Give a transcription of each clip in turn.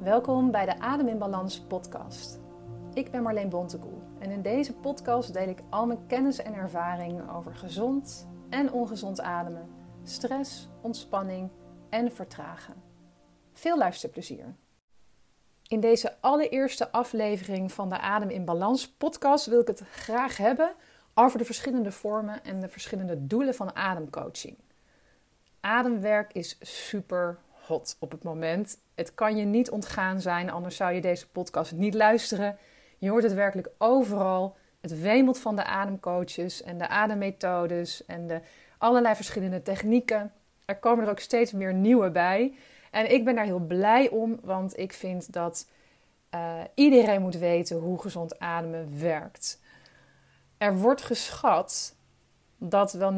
Welkom bij de Adem in Balans podcast. Ik ben Marleen Bontekoe en in deze podcast deel ik al mijn kennis en ervaring over gezond en ongezond ademen, stress, ontspanning en vertragen. Veel luisterplezier. In deze allereerste aflevering van de Adem in Balans podcast wil ik het graag hebben over de verschillende vormen en de verschillende doelen van ademcoaching. Ademwerk is super op het moment. Het kan je niet ontgaan zijn, anders zou je deze podcast niet luisteren. Je hoort het werkelijk overal. Het wemelt van de ademcoaches en de ademmethodes en de allerlei verschillende technieken. Er komen er ook steeds meer nieuwe bij. En ik ben daar heel blij om, want ik vind dat uh, iedereen moet weten hoe gezond ademen werkt. Er wordt geschat dat wel 90%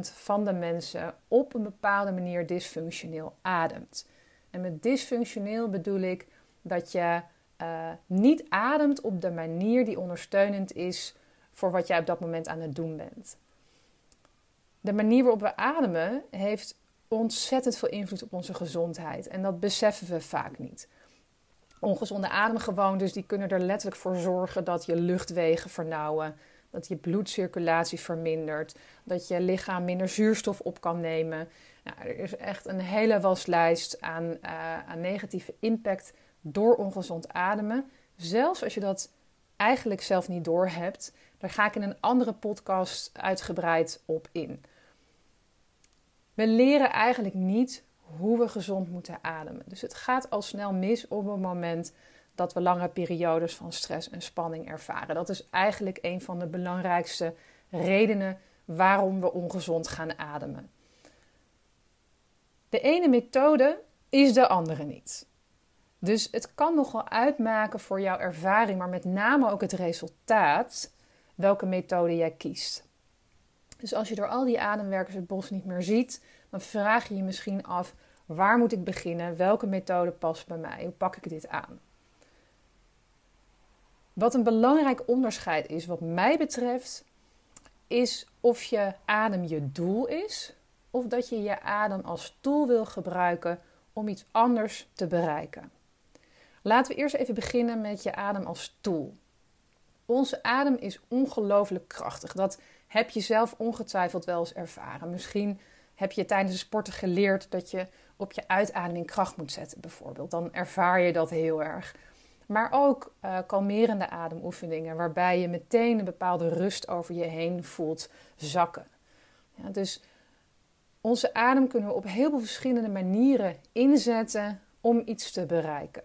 van de mensen op een bepaalde manier dysfunctioneel ademt. En met dysfunctioneel bedoel ik dat je uh, niet ademt op de manier die ondersteunend is voor wat jij op dat moment aan het doen bent. De manier waarop we ademen heeft ontzettend veel invloed op onze gezondheid en dat beseffen we vaak niet. Ongezonde ademgewoontes die kunnen er letterlijk voor zorgen dat je luchtwegen vernauwen, dat je bloedcirculatie vermindert, dat je lichaam minder zuurstof op kan nemen. Nou, er is echt een hele waslijst aan, uh, aan negatieve impact door ongezond ademen. Zelfs als je dat eigenlijk zelf niet doorhebt. Daar ga ik in een andere podcast uitgebreid op in. We leren eigenlijk niet hoe we gezond moeten ademen. Dus het gaat al snel mis op het moment dat we lange periodes van stress en spanning ervaren. Dat is eigenlijk een van de belangrijkste redenen waarom we ongezond gaan ademen. De ene methode is de andere niet. Dus het kan nogal uitmaken voor jouw ervaring, maar met name ook het resultaat, welke methode jij kiest. Dus als je door al die ademwerkers het bos niet meer ziet, dan vraag je je misschien af: waar moet ik beginnen? Welke methode past bij mij? Hoe pak ik dit aan? Wat een belangrijk onderscheid is, wat mij betreft, is of je adem je doel is of dat je je adem als tool wil gebruiken om iets anders te bereiken. Laten we eerst even beginnen met je adem als tool. Onze adem is ongelooflijk krachtig. Dat heb je zelf ongetwijfeld wel eens ervaren. Misschien heb je tijdens de sporten geleerd dat je op je uitademing kracht moet zetten, bijvoorbeeld. Dan ervaar je dat heel erg. Maar ook uh, kalmerende ademoefeningen, waarbij je meteen een bepaalde rust over je heen voelt zakken. Ja, dus onze adem kunnen we op heel veel verschillende manieren inzetten om iets te bereiken.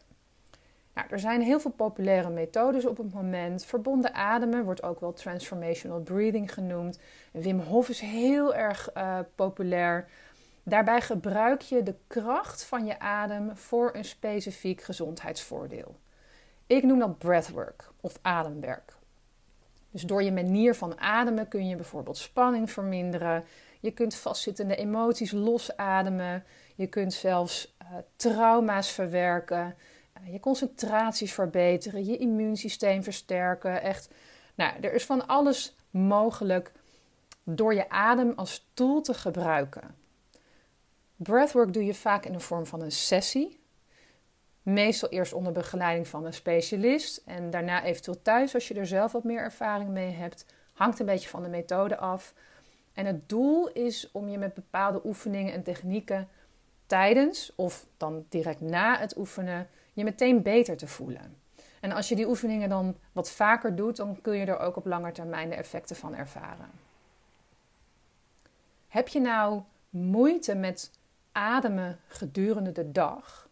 Nou, er zijn heel veel populaire methodes op het moment. Verbonden ademen wordt ook wel transformational breathing genoemd. Wim Hof is heel erg uh, populair. Daarbij gebruik je de kracht van je adem voor een specifiek gezondheidsvoordeel. Ik noem dat breathwork of ademwerk. Dus door je manier van ademen kun je bijvoorbeeld spanning verminderen. Je kunt vastzittende emoties losademen. Je kunt zelfs uh, trauma's verwerken. Uh, je concentraties verbeteren. Je immuunsysteem versterken. Echt, nou, er is van alles mogelijk door je adem als tool te gebruiken. Breathwork doe je vaak in de vorm van een sessie. Meestal eerst onder begeleiding van een specialist en daarna eventueel thuis als je er zelf wat meer ervaring mee hebt. Hangt een beetje van de methode af. En het doel is om je met bepaalde oefeningen en technieken tijdens of dan direct na het oefenen je meteen beter te voelen. En als je die oefeningen dan wat vaker doet, dan kun je er ook op lange termijn de effecten van ervaren. Heb je nou moeite met ademen gedurende de dag?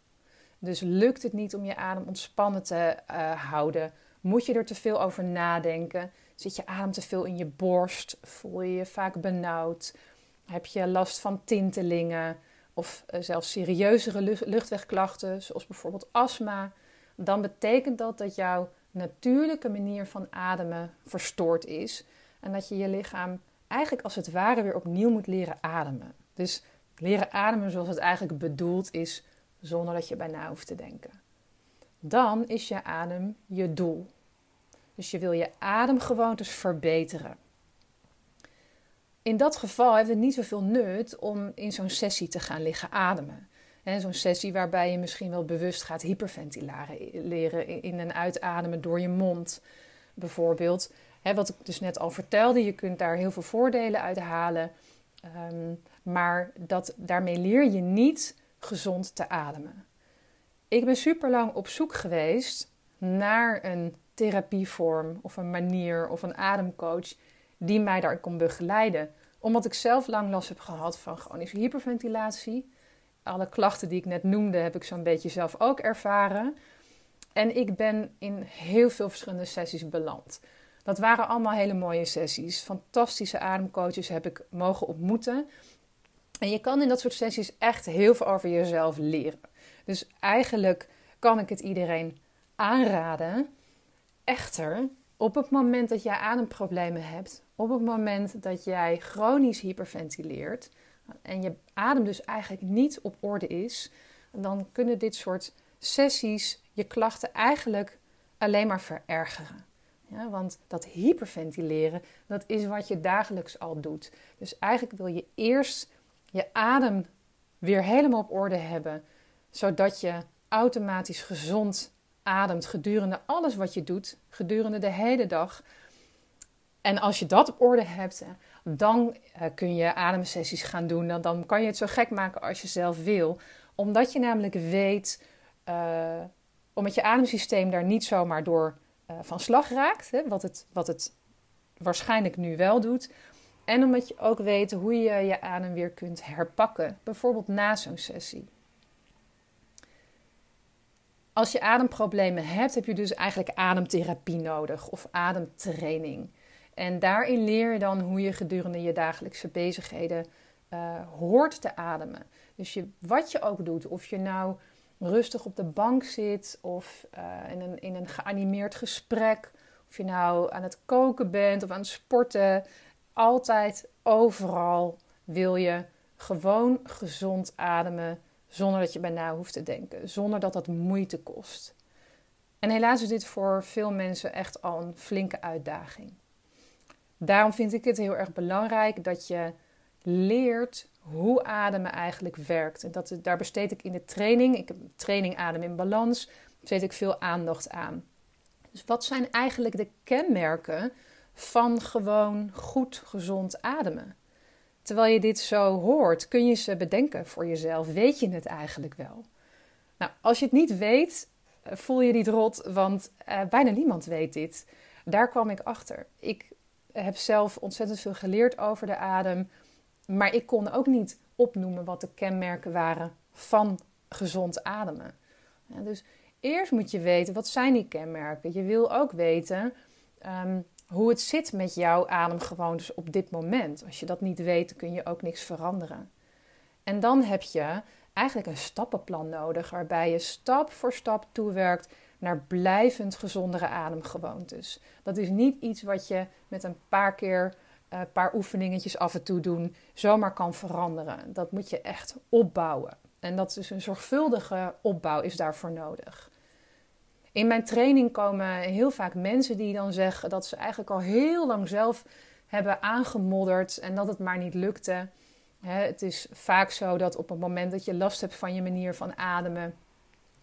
Dus lukt het niet om je adem ontspannen te uh, houden? Moet je er te veel over nadenken? Zit je adem te veel in je borst? Voel je je vaak benauwd? Heb je last van tintelingen of uh, zelfs serieuzere luchtwegklachten, zoals bijvoorbeeld astma? Dan betekent dat dat jouw natuurlijke manier van ademen verstoord is en dat je je lichaam eigenlijk als het ware weer opnieuw moet leren ademen. Dus leren ademen zoals het eigenlijk bedoeld is zonder dat je bijna hoeft te denken. Dan is je adem je doel. Dus je wil je ademgewoontes verbeteren. In dat geval heeft het niet zoveel nut om in zo'n sessie te gaan liggen ademen. Zo'n sessie waarbij je misschien wel bewust gaat hyperventileren leren in en uitademen door je mond, bijvoorbeeld. wat ik dus net al vertelde, je kunt daar heel veel voordelen uit halen. Ehm, maar dat, daarmee leer je niet gezond te ademen. Ik ben super lang op zoek geweest naar een therapievorm of een manier of een ademcoach die mij daar kon begeleiden. Omdat ik zelf lang last heb gehad van chronische hyperventilatie. Alle klachten die ik net noemde heb ik zo'n beetje zelf ook ervaren. En ik ben in heel veel verschillende sessies beland. Dat waren allemaal hele mooie sessies. Fantastische ademcoaches heb ik mogen ontmoeten. En je kan in dat soort sessies echt heel veel over jezelf leren. Dus eigenlijk kan ik het iedereen aanraden. Echter, op het moment dat jij ademproblemen hebt, op het moment dat jij chronisch hyperventileert en je adem dus eigenlijk niet op orde is, dan kunnen dit soort sessies je klachten eigenlijk alleen maar verergeren. Ja, want dat hyperventileren, dat is wat je dagelijks al doet. Dus eigenlijk wil je eerst je adem weer helemaal op orde hebben, zodat je automatisch gezond ademt gedurende alles wat je doet, gedurende de hele dag. En als je dat op orde hebt, dan eh, kun je ademsessies gaan doen. Dan, kan je het zo gek maken als je zelf wil. Omdat je namelijk weet, uh, omdat je ademsysteem daar niet zomaar door uh, van slag raakt. Hè, wat, het, wat het waarschijnlijk nu wel doet. En omdat je ook weet hoe je je adem weer kunt herpakken. Bijvoorbeeld na zo'n sessie. Als je ademproblemen hebt, heb je dus eigenlijk ademtherapie nodig of ademtraining. En daarin leer je dan hoe je gedurende je dagelijkse bezigheden uh, hoort te ademen. Dus je, wat je ook doet, of je nou rustig op de bank zit of uh, in, een, in een geanimeerd gesprek, of je nou aan het koken bent of aan het sporten, altijd, overal wil je gewoon gezond ademen zonder dat je bij na hoeft te denken, zonder dat dat moeite kost. En helaas is dit voor veel mensen echt al een flinke uitdaging. Daarom vind ik het heel erg belangrijk dat je leert hoe ademen eigenlijk werkt. En dat, daar besteed ik in de training, ik heb training Adem in Balans, besteed ik veel aandacht aan. Dus wat zijn eigenlijk de kenmerken van gewoon goed gezond ademen? Terwijl je dit zo hoort, kun je ze bedenken voor jezelf. Weet je het eigenlijk wel? Nou, als je het niet weet, eh, voel je niet rot, want uh, bijna niemand weet dit. Daar kwam ik achter. Ik heb zelf ontzettend veel geleerd over de adem, maar ik kon ook niet opnoemen wat de kenmerken waren van gezond ademen. Dus eerst moet je weten, wat zijn die kenmerken? Je wil ook weten um, hoe het zit met jouw ademgewoontes op dit moment. Als je dat niet weet, kun je ook niks veranderen. En dan heb je eigenlijk een stappenplan nodig waarbij je stap voor stap toewerkt naar blijvend gezondere ademgewoontes. Dat is niet iets wat je met een paar keer een uh, paar oefeningetjes af en toe doen zomaar kan veranderen. Dat moet je echt opbouwen. En dat is een zorgvuldige opbouw is daarvoor nodig. In mijn training komen heel vaak mensen die dan zeggen dat ze eigenlijk al heel lang zelf hebben aangemodderd en dat het maar niet lukte. het is vaak zo dat op het moment dat je last hebt van je manier van ademen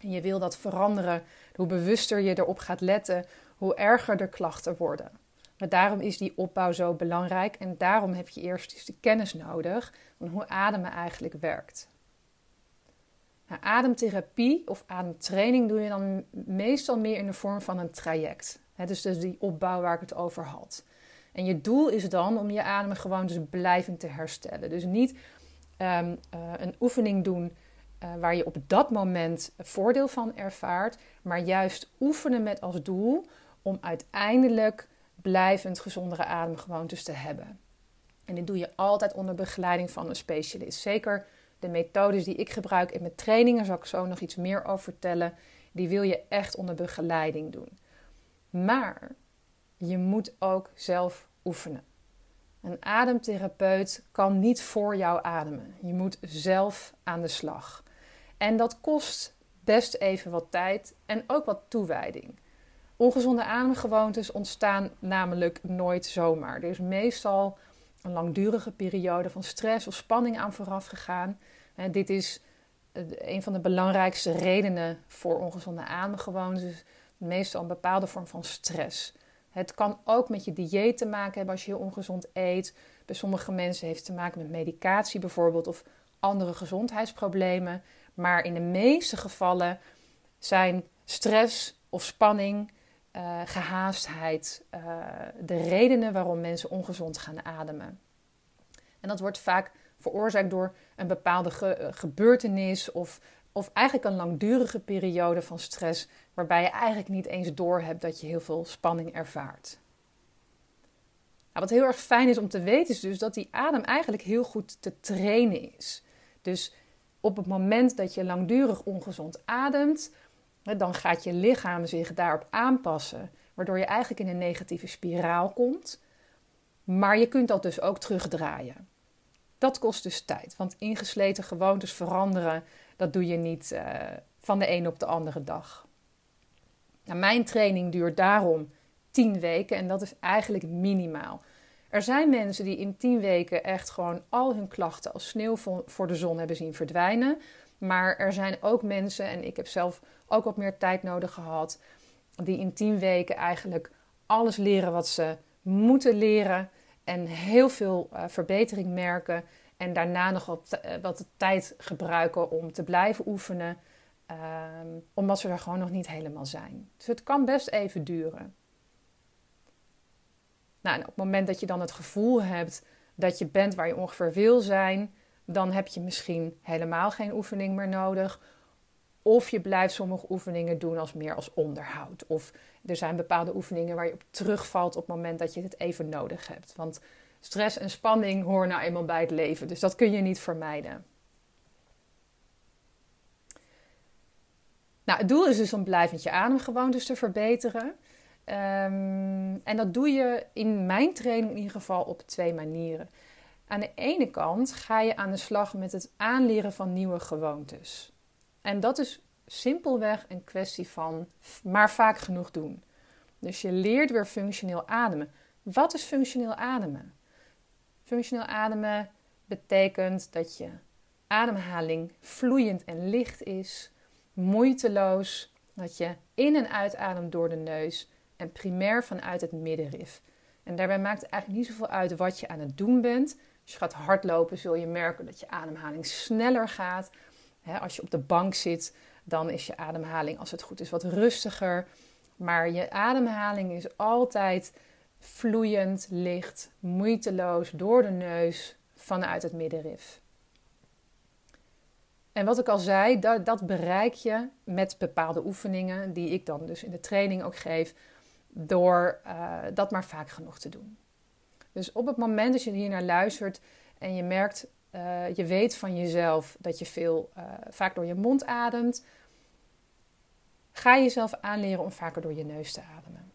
en je wil dat veranderen, hoe bewuster je erop gaat letten, hoe erger de klachten worden. Maar daarom is die opbouw zo belangrijk en daarom heb je eerst de kennis nodig van hoe ademen eigenlijk werkt. Nou, ademtherapie of ademtraining doe je dan meestal meer in de vorm van een traject. He, dus, dus die opbouw waar ik het over had. En je doel is dan om je adem gewoon dus blijvend te herstellen. Dus niet um, uh, een oefening doen uh, waar je op dat moment voordeel van ervaart, maar juist oefenen met als doel om uiteindelijk blijvend gezondere ademgewoontes te hebben. En dit doe je altijd onder begeleiding van een specialist. Zeker de methodes die ik gebruik in mijn trainingen, zal ik zo nog iets meer over vertellen, die wil je echt onder begeleiding doen. Maar je moet ook zelf oefenen. Een ademtherapeut kan niet voor jou ademen. Je moet zelf aan de slag. En dat kost best even wat tijd en ook wat toewijding. Ongezonde ademgewoontes ontstaan namelijk nooit zomaar. Er is meestal een langdurige periode van stress of spanning aan vooraf gegaan. dit is een van de belangrijkste redenen voor ongezonde ademgewoontes is meestal een bepaalde vorm van stress. Het kan ook met je dieet te maken hebben als je heel ongezond eet. Bij sommige mensen heeft het te maken met medicatie bijvoorbeeld of andere gezondheidsproblemen. Maar in de meeste gevallen zijn stress of spanning, uh, gehaastheid uh, de redenen waarom mensen ongezond gaan ademen. En dat wordt vaak veroorzaakt door een bepaalde ge gebeurtenis of, of eigenlijk een langdurige periode van stress, waarbij je eigenlijk niet eens doorhebt dat je heel veel spanning ervaart. Nou, wat heel erg fijn is om te weten is dus dat die adem eigenlijk heel goed te trainen is. Dus op het moment dat je langdurig ongezond ademt, dan gaat je lichaam zich daarop aanpassen, waardoor je eigenlijk in een negatieve spiraal komt. Maar je kunt dat dus ook terugdraaien. Dat kost dus tijd, want ingesleten gewoontes veranderen, dat doe je niet uh, van de een op de andere dag. Nou, mijn training duurt daarom 10 weken en dat is eigenlijk minimaal. Er zijn mensen die in 10 weken echt gewoon al hun klachten als sneeuw voor de zon hebben zien verdwijnen. Maar er zijn ook mensen, en ik heb zelf ook wat meer tijd nodig gehad, die in 10 weken eigenlijk alles leren wat ze moeten leren en heel veel uh, verbetering merken. En daarna nog wat, wat tijd gebruiken om te blijven oefenen. Um, omdat ze er gewoon nog niet helemaal zijn. Dus het kan best even duren. Nou, en op het moment dat je dan het gevoel hebt dat je bent waar je ongeveer wil zijn, dan heb je misschien helemaal geen oefening meer nodig. Of je blijft sommige oefeningen doen als meer als onderhoud. Of er zijn bepaalde oefeningen waar je op terugvalt op het moment dat je het even nodig hebt. Want stress en spanning horen nou eenmaal bij het leven. Dus dat kun je niet vermijden. Nou, het doel is dus om blijvend je ademgewoontes te verbeteren. Um, en dat doe je in mijn training in ieder geval op twee manieren. Aan de ene kant ga je aan de slag met het aanleren van nieuwe gewoontes. En dat is simpelweg een kwestie van maar vaak genoeg doen. Dus je leert weer functioneel ademen. Wat is functioneel ademen? Functioneel ademen betekent dat je ademhaling vloeiend en licht is, moeiteloos, dat je in- en uitademt door de neus en primair vanuit het middenrif. En daarbij maakt het eigenlijk niet zoveel uit wat je aan het doen bent. Als je gaat hardlopen, zul je merken dat je ademhaling sneller gaat. als je op de bank zit, dan is je ademhaling, als het goed is, wat rustiger. Maar je ademhaling is altijd vloeiend, licht, moeiteloos door de neus vanuit het middenrif. En wat ik al zei, dat, dat bereik je met bepaalde oefeningen, die ik dan dus in de training ook geef, door uh, dat maar vaak genoeg te doen. Dus op het moment dat je hier naar luistert en je merkt, uh, je weet van jezelf dat je veel uh, vaak door je mond ademt, ga jezelf aanleren om vaker door je neus te ademen.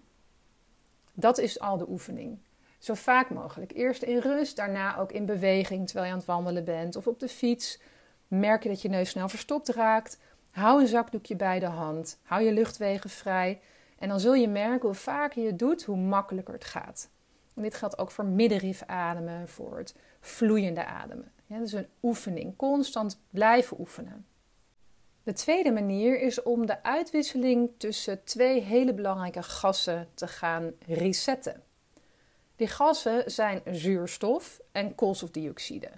Dat is al de oefening. Zo vaak mogelijk. Eerst in rust, daarna ook in beweging terwijl je aan het wandelen bent of op de fiets. Merk je dat je neus snel verstopt raakt. Hou een zakdoekje bij de hand. Hou je luchtwegen vrij. En dan zul je merken hoe vaker je het doet, hoe makkelijker het gaat. Dit geldt ook voor middenrif ademen, voor het vloeiende ademen. Dus een oefening, constant blijven oefenen. De tweede manier is om de uitwisseling tussen twee hele belangrijke gassen te gaan resetten. Die gassen zijn zuurstof en koolstofdioxide.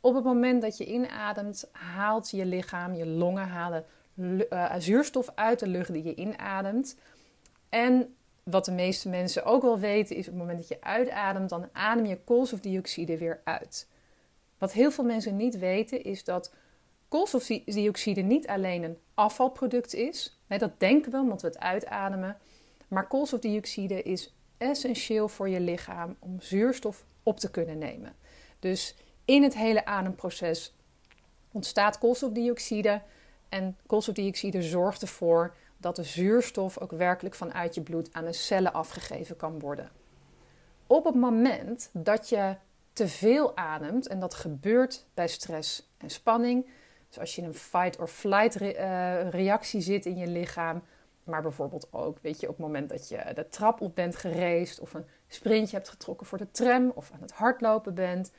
Op het moment dat je inademt, haalt je lichaam, je longen halen uh, zuurstof uit de lucht die je inademt. En wat de meeste mensen ook wel weten is op het moment dat je uitademt, dan adem je koolstofdioxide weer uit. Wat heel veel mensen niet weten is dat koolstofdioxide niet alleen een afvalproduct is. dat denken we omdat we het uitademen. Maar koolstofdioxide is essentieel voor je lichaam om zuurstof op te kunnen nemen. Dus in het hele ademproces ontstaat koolstofdioxide. En koolstofdioxide zorgt ervoor dat de zuurstof ook werkelijk vanuit je bloed aan de cellen afgegeven kan worden. Op het moment dat je te veel ademt, en dat gebeurt bij stress en spanning, dus als je in een fight or flight eh, reactie zit in je lichaam, maar bijvoorbeeld ook, weet je, op het moment dat je de trap op bent gereisd of een sprintje hebt getrokken voor de tram of aan het hardlopen bent,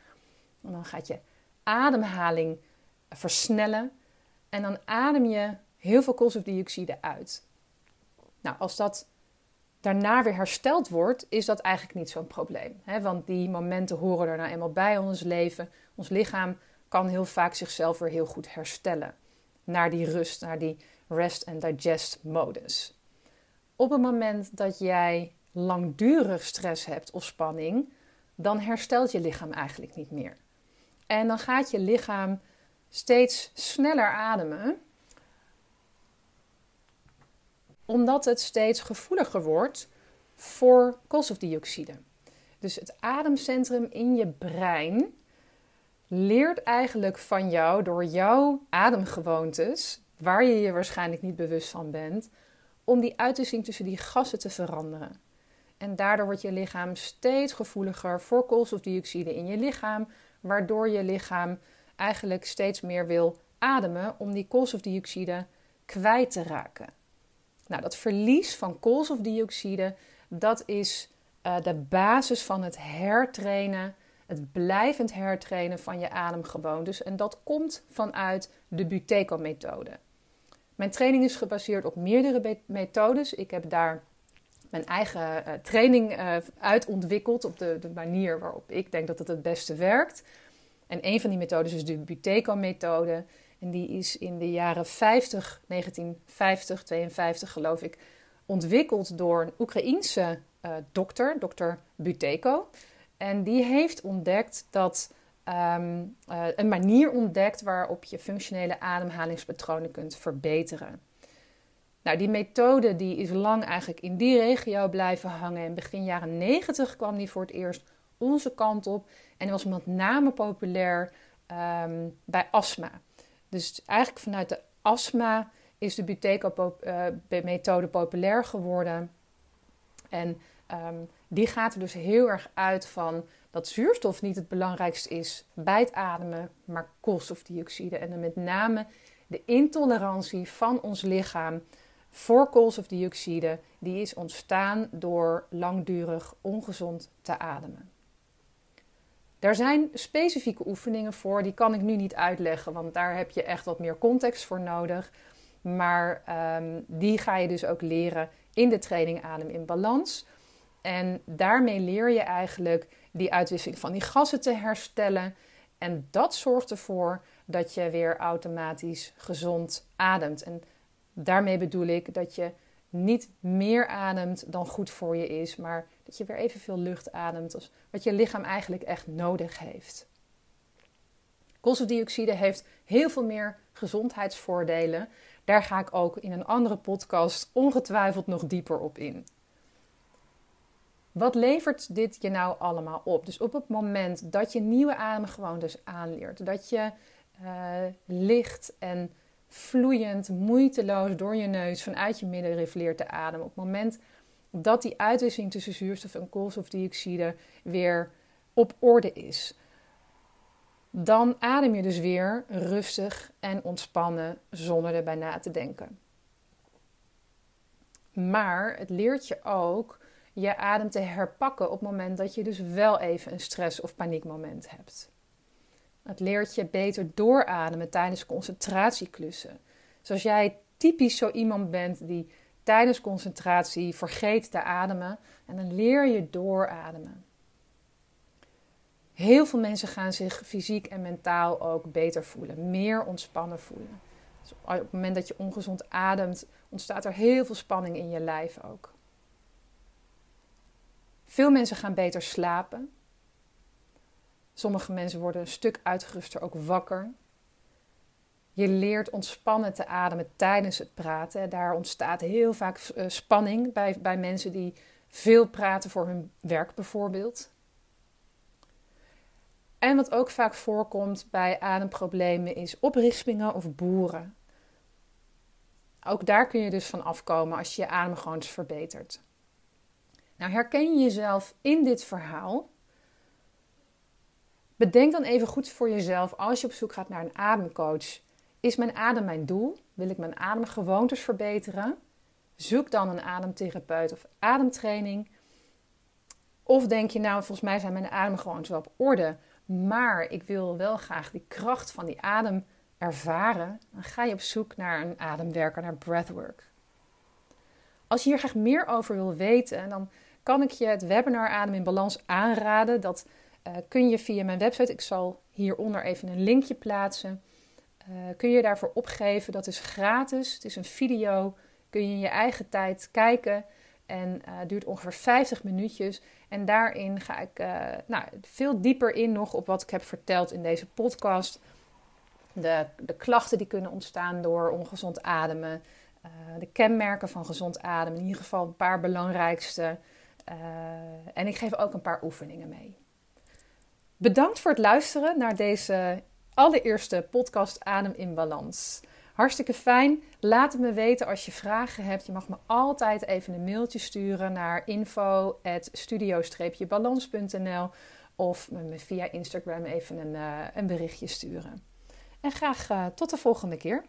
dan gaat je ademhaling versnellen En dan adem je heel veel koolstofdioxide uit. Nou, als dat daarna weer hersteld wordt, is dat eigenlijk niet zo'n probleem. Hè? Want die momenten horen er nou eenmaal bij ons leven. Ons lichaam kan heel vaak zichzelf weer heel goed herstellen. Naar die rust, naar die rest and digest modus. Op het moment dat jij langdurig stress hebt of spanning, dan herstelt je lichaam eigenlijk niet meer. En dan gaat je lichaam steeds sneller ademen, omdat het steeds gevoeliger wordt voor koolstofdioxide. Dus het ademcentrum in je brein leert eigenlijk van jou door jouw ademgewoontes, waar je je waarschijnlijk niet bewust van bent, om die uitwisseling tussen die gassen te veranderen. En daardoor wordt je lichaam steeds gevoeliger voor koolstofdioxide in je lichaam, waardoor je lichaam eigenlijk steeds meer wil ademen om die koolstofdioxide kwijt te raken. Nou, dat verlies van koolstofdioxide, dat is uh, de basis van het hertrainen, het blijvend hertrainen van je ademgewoontes. En dat komt vanuit de Buteco-methode. Mijn training is gebaseerd op meerdere methodes. Ik heb daar mijn eigen uh, training uh, uit ontwikkeld op de, de, manier waarop ik denk dat het het beste werkt. En een van die methodes is de Buteco-methode. En die is in de jaren 50, 1950, 52 geloof ik, ontwikkeld door een Oekraïense uh, dokter, dokter Buteco. En die heeft ontdekt dat um, uh, een manier ontdekt waarop je functionele ademhalingspatronen kunt verbeteren. Nou, die methode die is lang eigenlijk in die regio blijven hangen. En begin jaren 90 kwam die voor het eerst onze kant op. En was met name populair um, bij astma. Dus eigenlijk vanuit de astma is de Buteco-methode uh, populair geworden. En um, die gaat er dus heel erg uit van dat zuurstof niet het belangrijkste is bij het ademen, maar koolstofdioxide. En dan met name de intolerantie van ons lichaam voor koolstofdioxide, die is ontstaan door langdurig ongezond te ademen. Daar zijn specifieke oefeningen voor, die kan ik nu niet uitleggen, want daar heb je echt wat meer context voor nodig. Maar um, die ga je dus ook leren in de training Adem in Balans. En daarmee leer je eigenlijk die uitwisseling van die gassen te herstellen. En dat zorgt ervoor dat je weer automatisch gezond ademt. En daarmee bedoel ik dat je niet meer ademt dan goed voor je is, maar dat je weer evenveel lucht ademt als wat je lichaam eigenlijk echt nodig heeft. Koolstofdioxide heeft heel veel meer gezondheidsvoordelen. Daar ga ik ook in een andere podcast ongetwijfeld nog dieper op in. Wat levert dit je nou allemaal op? Dus op het moment dat je nieuwe ademgewoontes aanleert, dat je uh, licht en vloeiend, moeiteloos door je neus vanuit je middenrif leert te ademen. Op het moment dat die uitwisseling tussen zuurstof en koolstofdioxide weer op orde is, dan adem je dus weer rustig en ontspannen zonder erbij na te denken. Maar het leert je ook je adem te herpakken op het moment dat je dus wel even een stress- of paniekmoment hebt. Het leert je beter doorademen tijdens concentratieklussen. Zoals jij typisch zo iemand bent die tijdens concentratie vergeet te ademen en dan leer je doorademen. Heel veel mensen gaan zich fysiek en mentaal ook beter voelen, meer ontspannen voelen. Dus op het moment dat je ongezond ademt, ontstaat er heel veel spanning in je lijf ook. Veel mensen gaan beter slapen. Sommige mensen worden een stuk uitgeruster ook wakker. Je leert ontspannen te ademen tijdens het praten. Daar ontstaat heel vaak eh, spanning bij, bij mensen die veel praten voor hun werk bijvoorbeeld. En wat ook vaak voorkomt bij ademproblemen is oprispingen of boeren. Ook daar kun je dus van afkomen als je je adem gewoon verbetert. Nou, herken je jezelf in dit verhaal? Bedenk dan even goed voor jezelf als je op zoek gaat naar een ademcoach. Is mijn adem mijn doel? Wil ik mijn ademgewoontes verbeteren? Zoek dan een ademtherapeut of ademtraining. Of denk je nou, volgens mij zijn mijn ademgewoontes wel op orde, maar ik wil wel graag die kracht van die adem ervaren, dan ga je op zoek naar een ademwerker, naar breathwork. Als je hier graag meer over wil weten, dan kan ik je het webinar Adem in Balans aanraden. Dat uh, kun je via mijn website, ik zal hieronder even een linkje plaatsen. Uh, kun je daarvoor opgeven. Dat is gratis. Het is een video. Kun je in je eigen tijd kijken. En uh, duurt ongeveer 50 minuutjes. En daarin ga ik nou, veel dieper in nog op wat ik heb verteld in deze podcast. De, de klachten die kunnen ontstaan door ongezond ademen. de kenmerken van gezond ademen. In ieder geval een paar belangrijkste. en ik geef ook een paar oefeningen mee. Bedankt voor het luisteren naar deze allereerste podcast Adem in Balans. Hartstikke fijn. Laat het me weten als je vragen hebt. Je mag me altijd even een mailtje sturen naar info.studio-balans.nl of me via Instagram even een, uh, een berichtje sturen. En graag uh, tot de volgende keer.